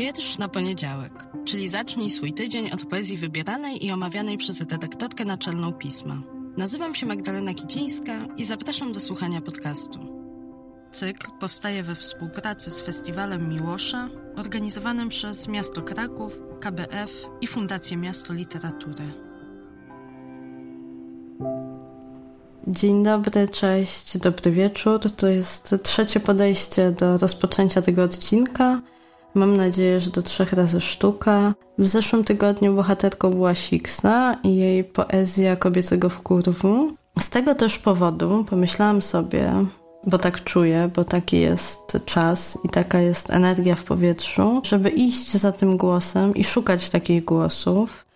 Wiersz na poniedziałek, czyli zacznij swój tydzień od poezji wybieranej i omawianej przez redaktorkę naczelną pisma. Nazywam się Magdalena Kicińska i zapraszam do słuchania podcastu. Cykl powstaje we współpracy z Festiwalem Miłosza, organizowanym przez Miasto Kraków, KBF i Fundację Miasto Literatury. Dzień dobry, cześć, dobry wieczór. To jest trzecie podejście do rozpoczęcia tego odcinka. Mam nadzieję, że do trzech razy sztuka. W zeszłym tygodniu bohaterką była Siksa i jej poezja kobiecego wkurwu. Z tego też powodu pomyślałam sobie, bo tak czuję, bo taki jest czas i taka jest energia w powietrzu, żeby iść za tym głosem i szukać takich głosów.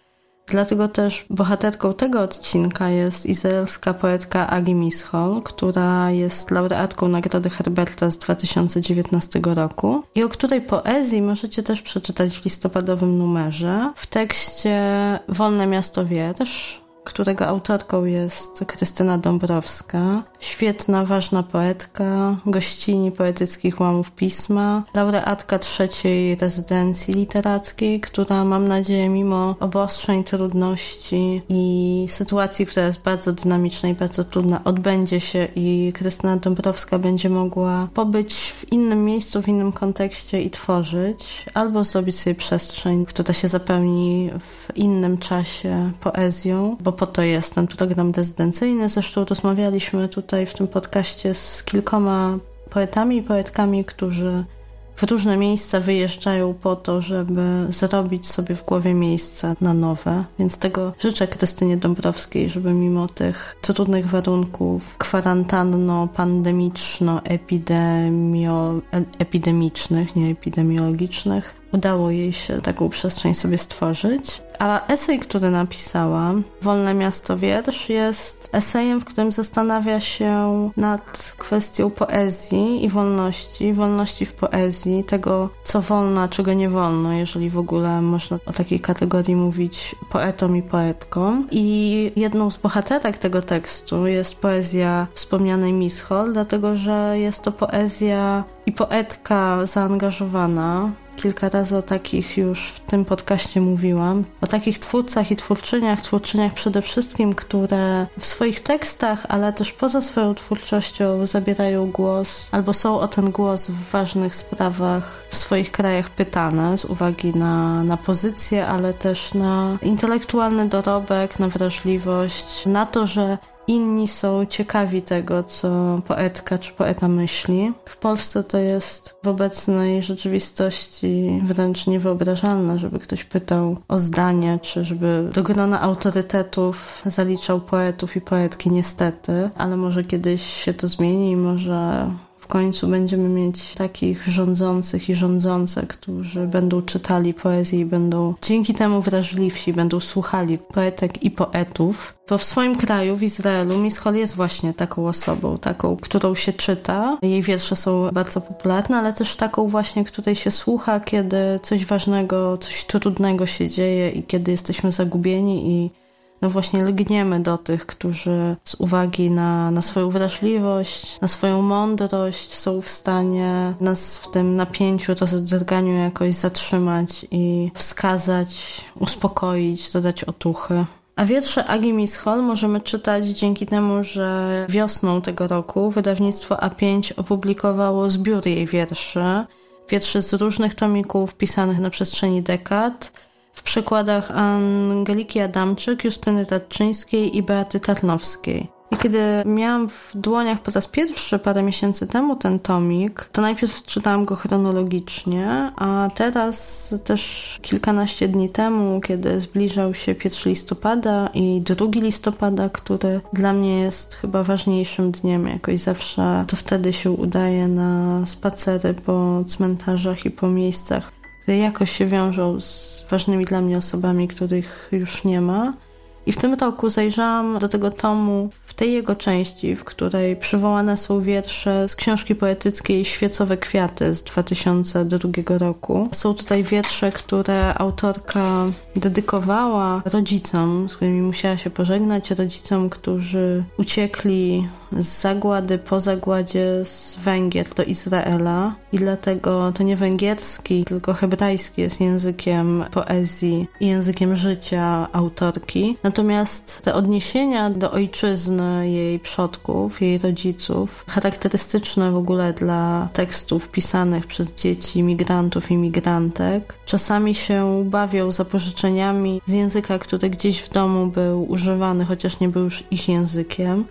Dlatego też bohaterką tego odcinka jest izraelska poetka Agi Mishol, która jest laureatką Nagrody Herberta z 2019 roku. I o której poezji możecie też przeczytać w listopadowym numerze w tekście Wolne Miasto Wiersz, którego autorką jest Krystyna Dąbrowska, świetna, ważna poetka, gościni poetyckich łamów pisma, laureatka trzeciej rezydencji literackiej, która mam nadzieję mimo obostrzeń, trudności i sytuacji, która jest bardzo dynamiczna i bardzo trudna, odbędzie się i Krystyna Dąbrowska będzie mogła pobyć w innym miejscu, w innym kontekście i tworzyć, albo zrobić sobie przestrzeń, która się zapełni w innym czasie poezją, bo po to jest ten program rezydencyjny. Zresztą rozmawialiśmy tutaj w tym podcaście z kilkoma poetami i poetkami, którzy w różne miejsca wyjeżdżają po to, żeby zrobić sobie w głowie miejsce na nowe. Więc tego życzę Krystynie Dąbrowskiej, żeby mimo tych trudnych warunków kwarantanno-pandemiczno-epidemicznych, nie epidemiologicznych, udało jej się taką przestrzeń sobie stworzyć. A esej, który napisała, Wolne Miasto Wiersz, jest esejem, w którym zastanawia się nad kwestią poezji i wolności, wolności w poezji, tego, co wolno, a czego nie wolno, jeżeli w ogóle można o takiej kategorii mówić poetom i poetkom. I jedną z bohaterek tego tekstu jest poezja wspomnianej Miss Hall, dlatego że jest to poezja i poetka zaangażowana, Kilka razy o takich już w tym podcaście mówiłam. O takich twórcach i twórczyniach, twórczyniach przede wszystkim, które w swoich tekstach, ale też poza swoją twórczością zabierają głos albo są o ten głos w ważnych sprawach w swoich krajach pytane z uwagi na, na pozycję, ale też na intelektualny dorobek, na wrażliwość, na to, że inni są ciekawi tego, co poetka czy poeta myśli. W Polsce to jest w obecnej rzeczywistości wręcz niewyobrażalne, żeby ktoś pytał o zdanie, czy żeby do grona autorytetów zaliczał poetów i poetki, niestety, ale może kiedyś się to zmieni i może w końcu będziemy mieć takich rządzących i rządzące, którzy będą czytali poezję i będą dzięki temu wrażliwsi, będą słuchali poetek i poetów. Bo w swoim kraju, w Izraelu, Miss Hall jest właśnie taką osobą, taką, którą się czyta. Jej wiersze są bardzo popularne, ale też taką właśnie, której się słucha, kiedy coś ważnego, coś trudnego się dzieje i kiedy jesteśmy zagubieni i no właśnie lgniemy do tych, którzy z uwagi na, na swoją wrażliwość, na swoją mądrość są w stanie nas w tym napięciu, to zadrganiu jakoś zatrzymać i wskazać, uspokoić, dodać otuchy. A wiersze Agi Mishol możemy czytać dzięki temu, że wiosną tego roku wydawnictwo A5 opublikowało zbiór jej wierszy. Wierszy z różnych tomików pisanych na przestrzeni dekad w przekładach Angeliki Adamczyk, Justyny Radczyńskiej i Beaty Tarnowskiej. I kiedy miałam w dłoniach po raz pierwszy parę miesięcy temu ten tomik, to najpierw czytałam go chronologicznie, a teraz też kilkanaście dni temu, kiedy zbliżał się 1 listopada i 2 listopada, który dla mnie jest chyba ważniejszym dniem, jakoś zawsze to wtedy się udaje na spacery po cmentarzach i po miejscach jakoś się wiążą z ważnymi dla mnie osobami, których już nie ma. I w tym roku zajrzałam do tego tomu w tej jego części, w której przywołane są wiersze z książki poetyckiej Świecowe Kwiaty z 2002 roku. Są tutaj wiersze, które autorka dedykowała rodzicom, z którymi musiała się pożegnać, rodzicom, którzy uciekli z zagłady po zagładzie z Węgier do Izraela i dlatego to nie węgierski, tylko hebrajski jest językiem poezji i językiem życia autorki. Natomiast te odniesienia do ojczyzny jej przodków, jej rodziców, charakterystyczne w ogóle dla tekstów pisanych przez dzieci migrantów i migrantek, czasami się bawią zapożyczeniami z języka, który gdzieś w domu był używany, chociaż nie był już ich językiem.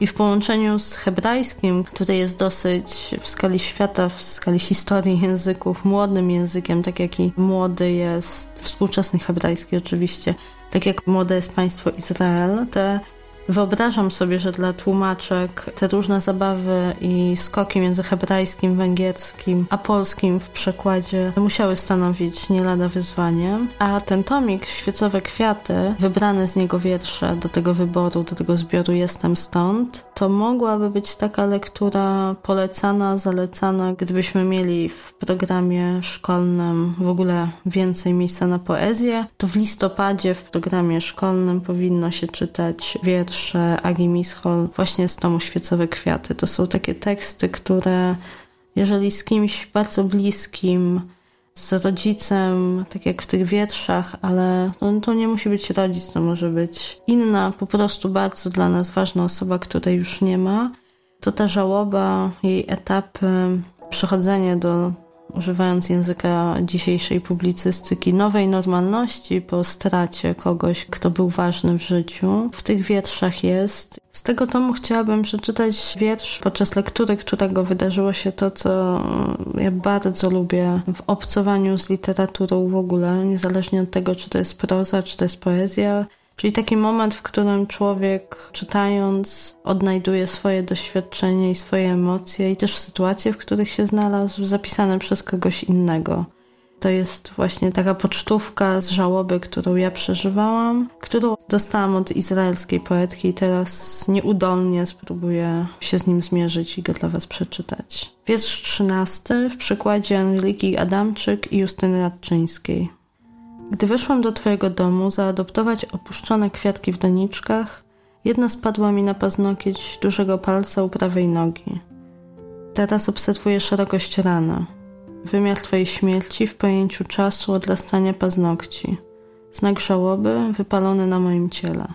I w połączeniu z hebrajskim, który jest dosyć w skali świata, w skali historii języków, młodym językiem, tak jak i młody jest współczesny hebrajski oczywiście, tak jak młode jest państwo Izrael, te Wyobrażam sobie, że dla tłumaczek te różne zabawy i skoki między hebrajskim, węgierskim, a polskim w przekładzie musiały stanowić nie lada wyzwanie. A ten tomik, Świecowe Kwiaty, wybrane z niego wiersze do tego wyboru, do tego zbioru Jestem Stąd, to mogłaby być taka lektura polecana, zalecana, gdybyśmy mieli w programie szkolnym w ogóle więcej miejsca na poezję, to w listopadzie w programie szkolnym powinno się czytać wiersz wiersze Agi Mishol właśnie z tomu Świecowe Kwiaty. To są takie teksty, które jeżeli z kimś bardzo bliskim, z rodzicem, tak jak w tych wierszach, ale no, to nie musi być rodzic, to może być inna, po prostu bardzo dla nas ważna osoba, której już nie ma, to ta żałoba, jej etapy, przechodzenie do używając języka dzisiejszej publicystyki, nowej normalności po stracie kogoś, kto był ważny w życiu. W tych wierszach jest. Z tego tomu chciałabym przeczytać wiersz podczas lektury, którego wydarzyło się to, co ja bardzo lubię w obcowaniu z literaturą w ogóle, niezależnie od tego, czy to jest proza, czy to jest poezja Czyli taki moment, w którym człowiek czytając odnajduje swoje doświadczenie i swoje emocje i też sytuacje, w których się znalazł, zapisane przez kogoś innego. To jest właśnie taka pocztówka z żałoby, którą ja przeżywałam, którą dostałam od izraelskiej poetki i teraz nieudolnie spróbuję się z nim zmierzyć i go dla Was przeczytać. Wiersz trzynasty w przykładzie Angeliki Adamczyk i Justyny Radczyńskiej. Gdy weszłam do twojego domu zaadoptować opuszczone kwiatki w doniczkach, jedna spadła mi na paznokieć dużego palca u prawej nogi. Teraz obserwuję szerokość rany. Wymiar twojej śmierci w pojęciu czasu odrastania paznokci. Znak żałoby wypalony na moim ciele.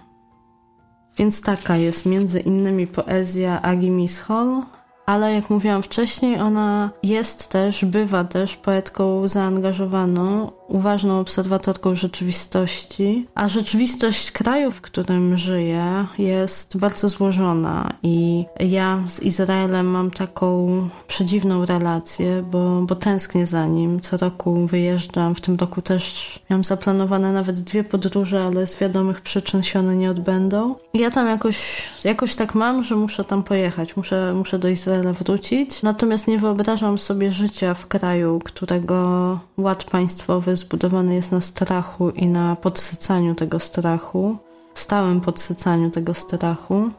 Więc taka jest między innymi poezja Agi Mishol, ale jak mówiłam wcześniej, ona jest też, bywa też poetką zaangażowaną, uważną obserwatorką rzeczywistości, a rzeczywistość kraju, w którym żyje, jest bardzo złożona i ja z Izraelem mam taką przedziwną relację, bo, bo tęsknię za nim. Co roku wyjeżdżam, w tym roku też miałam zaplanowane nawet dwie podróże, ale z wiadomych przyczyn się one nie odbędą. I ja tam jakoś, jakoś tak mam, że muszę tam pojechać, muszę, muszę do Izraela wrócić. Natomiast nie wyobrażam sobie życia w kraju, którego ład państwowy zbudowany jest na strachu i na podsycaniu tego strachu, stałym podsycaniu tego strachu.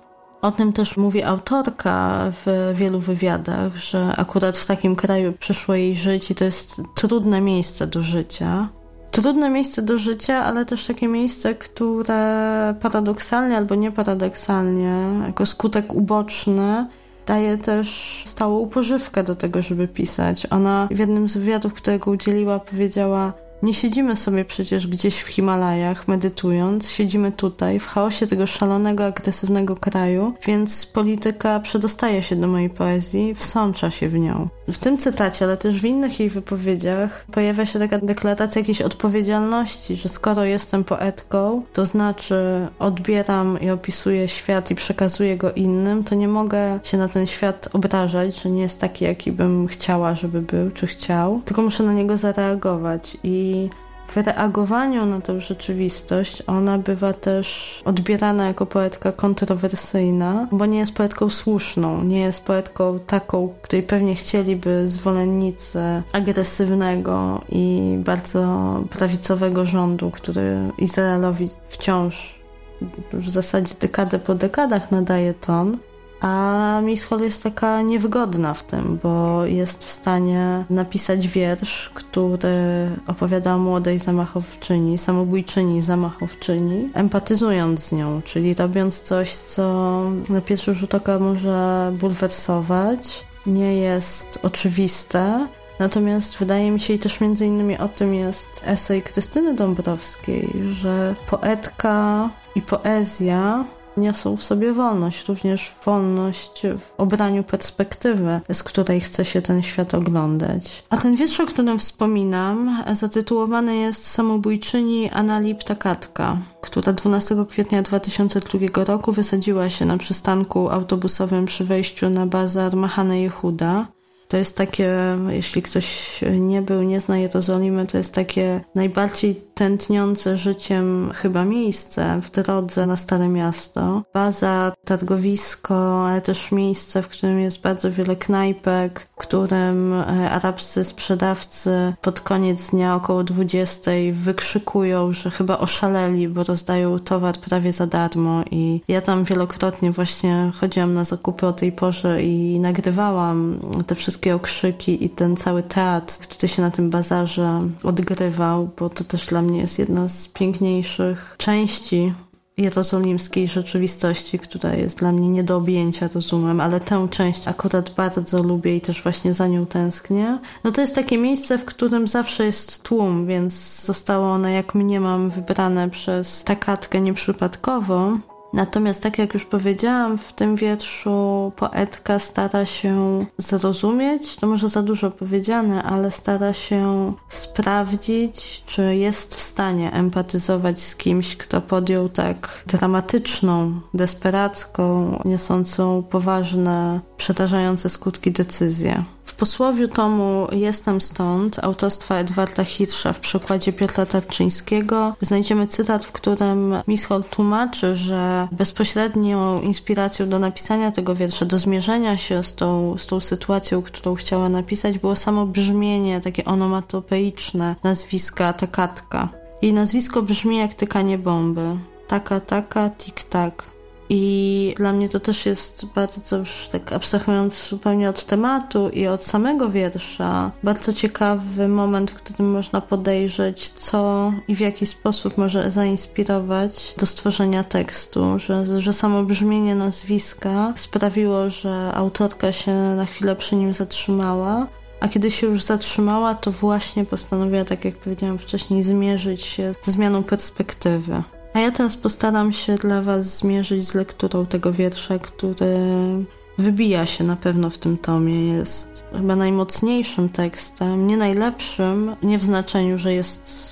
O tym też mówi autorka w wielu wywiadach, że akurat w takim kraju przyszło jej żyć i to jest trudne miejsce do życia. Trudne miejsce do życia, ale też takie miejsce, które paradoksalnie albo nieparadoksalnie, jako skutek uboczny, daje też stałą upożywkę do tego, żeby pisać. Ona w jednym z wywiadów, którego udzieliła, powiedziała: nie siedzimy sobie przecież gdzieś w Himalajach medytując, siedzimy tutaj w chaosie tego szalonego, agresywnego kraju, więc polityka przedostaje się do mojej poezji, wsącza się w nią. W tym cytacie, ale też w innych jej wypowiedziach pojawia się taka deklaracja jakiejś odpowiedzialności, że skoro jestem poetką, to znaczy odbieram i opisuję świat i przekazuję go innym, to nie mogę się na ten świat obrażać, że nie jest taki, jaki bym chciała, żeby był, czy chciał, tylko muszę na niego zareagować i i w reagowaniu na tę rzeczywistość ona bywa też odbierana jako poetka kontrowersyjna, bo nie jest poetką słuszną, nie jest poetką taką, której pewnie chcieliby zwolennicy agresywnego i bardzo prawicowego rządu, który Izraelowi wciąż w zasadzie dekadę po dekadach nadaje ton. A Miss Hall jest taka niewygodna w tym, bo jest w stanie napisać wiersz, który opowiada o młodej zamachowczyni, samobójczyni zamachowczyni, empatyzując z nią, czyli robiąc coś, co na pierwszy rzut oka może bulwersować, nie jest oczywiste. Natomiast wydaje mi się, i też między innymi o tym jest esej Krystyny Dąbrowskiej, że poetka i poezja niosą w sobie wolność, również wolność w obraniu perspektywy, z której chce się ten świat oglądać. A ten wiersz, o którym wspominam, zatytułowany jest Samobójczyni Anali Ptakatka, która 12 kwietnia 2002 roku wysadziła się na przystanku autobusowym przy wejściu na bazar Mahane Jehuda. To jest takie, jeśli ktoś nie był, nie zna Jerozolimy, to jest takie najbardziej tętniące życiem chyba miejsce w drodze na Stare Miasto. Baza, targowisko, ale też miejsce, w którym jest bardzo wiele knajpek, w którym e, arabscy sprzedawcy pod koniec dnia około 20 wykrzykują, że chyba oszaleli, bo rozdają towar prawie za darmo i ja tam wielokrotnie właśnie chodziłam na zakupy o tej porze i nagrywałam te wszystkie okrzyki i ten cały teatr, który się na tym bazarze odgrywał, bo to też dla mnie mnie jest jedna z piękniejszych części jerozolimskiej rzeczywistości, która jest dla mnie nie do objęcia rozumem, ale tę część akurat bardzo lubię i też właśnie za nią tęsknię. No to jest takie miejsce, w którym zawsze jest tłum, więc zostało ono, jak mniemam, wybrane przez takatkę nieprzypadkowo. Natomiast, tak jak już powiedziałam, w tym wierszu poetka stara się zrozumieć, to może za dużo powiedziane, ale stara się sprawdzić, czy jest w stanie empatyzować z kimś, kto podjął tak dramatyczną, desperacką, niosącą poważne, przerażające skutki decyzję. W posłowiu tomu Jestem stąd autorstwa Edwarda Hirsza w przekładzie Piotra Tarczyńskiego znajdziemy cytat, w którym Mischol tłumaczy, że bezpośrednią inspiracją do napisania tego wiersza, do zmierzenia się z tą, z tą sytuacją, którą chciała napisać, było samo brzmienie takie onomatopeiczne nazwiska Takatka. Jej nazwisko brzmi jak tykanie bomby. Taka, taka, tik-tak. I dla mnie to też jest bardzo już tak abstrahując zupełnie od tematu i od samego wiersza, bardzo ciekawy moment, w którym można podejrzeć, co i w jaki sposób może zainspirować do stworzenia tekstu, że, że samo brzmienie nazwiska sprawiło, że autorka się na chwilę przy nim zatrzymała. A kiedy się już zatrzymała, to właśnie postanowiła, tak jak powiedziałam wcześniej, zmierzyć się ze zmianą perspektywy. A ja teraz postaram się dla Was zmierzyć z lekturą tego wiersza, który wybija się na pewno w tym tomie. Jest chyba najmocniejszym tekstem, nie najlepszym, nie w znaczeniu, że jest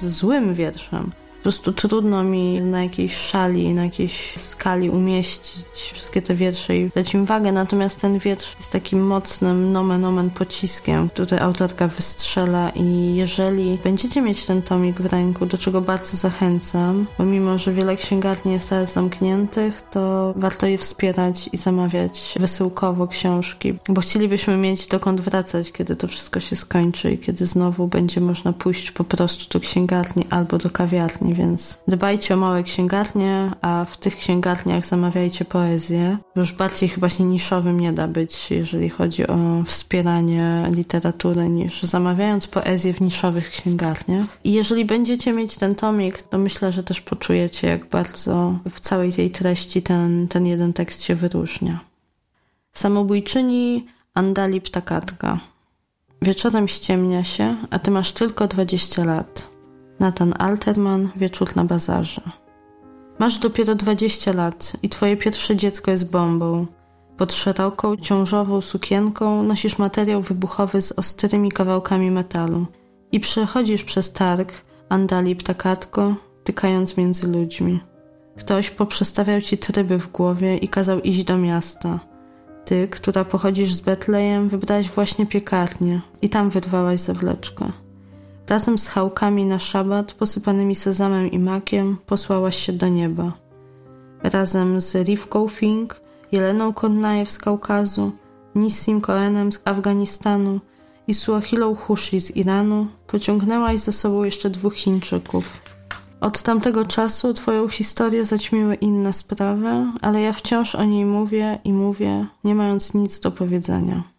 złym wierszem, prostu trudno mi na jakiejś szali, na jakiejś skali umieścić wszystkie te wiersze i dać im wagę, natomiast ten wiersz jest takim mocnym nomen omen pociskiem, który autorka wystrzela i jeżeli będziecie mieć ten tomik w ręku, do czego bardzo zachęcam, bo mimo, że wiele księgarni jest teraz zamkniętych, to warto je wspierać i zamawiać wysyłkowo książki, bo chcielibyśmy mieć dokąd wracać, kiedy to wszystko się skończy i kiedy znowu będzie można pójść po prostu do księgarni albo do kawiarni, więc dbajcie o małe księgarnie, a w tych księgarniach zamawiajcie poezję. Już bardziej chyba się niszowym nie da być, jeżeli chodzi o wspieranie literatury, niż zamawiając poezję w niszowych księgarniach. I jeżeli będziecie mieć ten tomik, to myślę, że też poczujecie, jak bardzo w całej tej treści ten, ten jeden tekst się wyróżnia. Samobójczyni Andali Ptakatka. Wieczorem ściemnia się, a ty masz tylko 20 lat. Nathan Alterman, Wieczór na bazarze. Masz dopiero 20 lat i twoje pierwsze dziecko jest bombą. Pod szeroką, ciążową sukienką nosisz materiał wybuchowy z ostrymi kawałkami metalu i przechodzisz przez targ, andali ptakatko, tykając między ludźmi. Ktoś poprzestawiał ci tryby w głowie i kazał iść do miasta. Ty, która pochodzisz z Betlejem, wybrałaś właśnie piekarnię i tam wyrwałaś zawleczkę. Razem z chałkami na szabat, posypanymi sezamem i makiem, posłałaś się do nieba. Razem z Rivką Fink, Jeleną Konnajew z Kaukazu, Nissim Koenem z Afganistanu i Suahilą Hushi z Iranu pociągnęłaś za sobą jeszcze dwóch Chińczyków. Od tamtego czasu twoją historię zaćmiły inne sprawy, ale ja wciąż o niej mówię i mówię, nie mając nic do powiedzenia.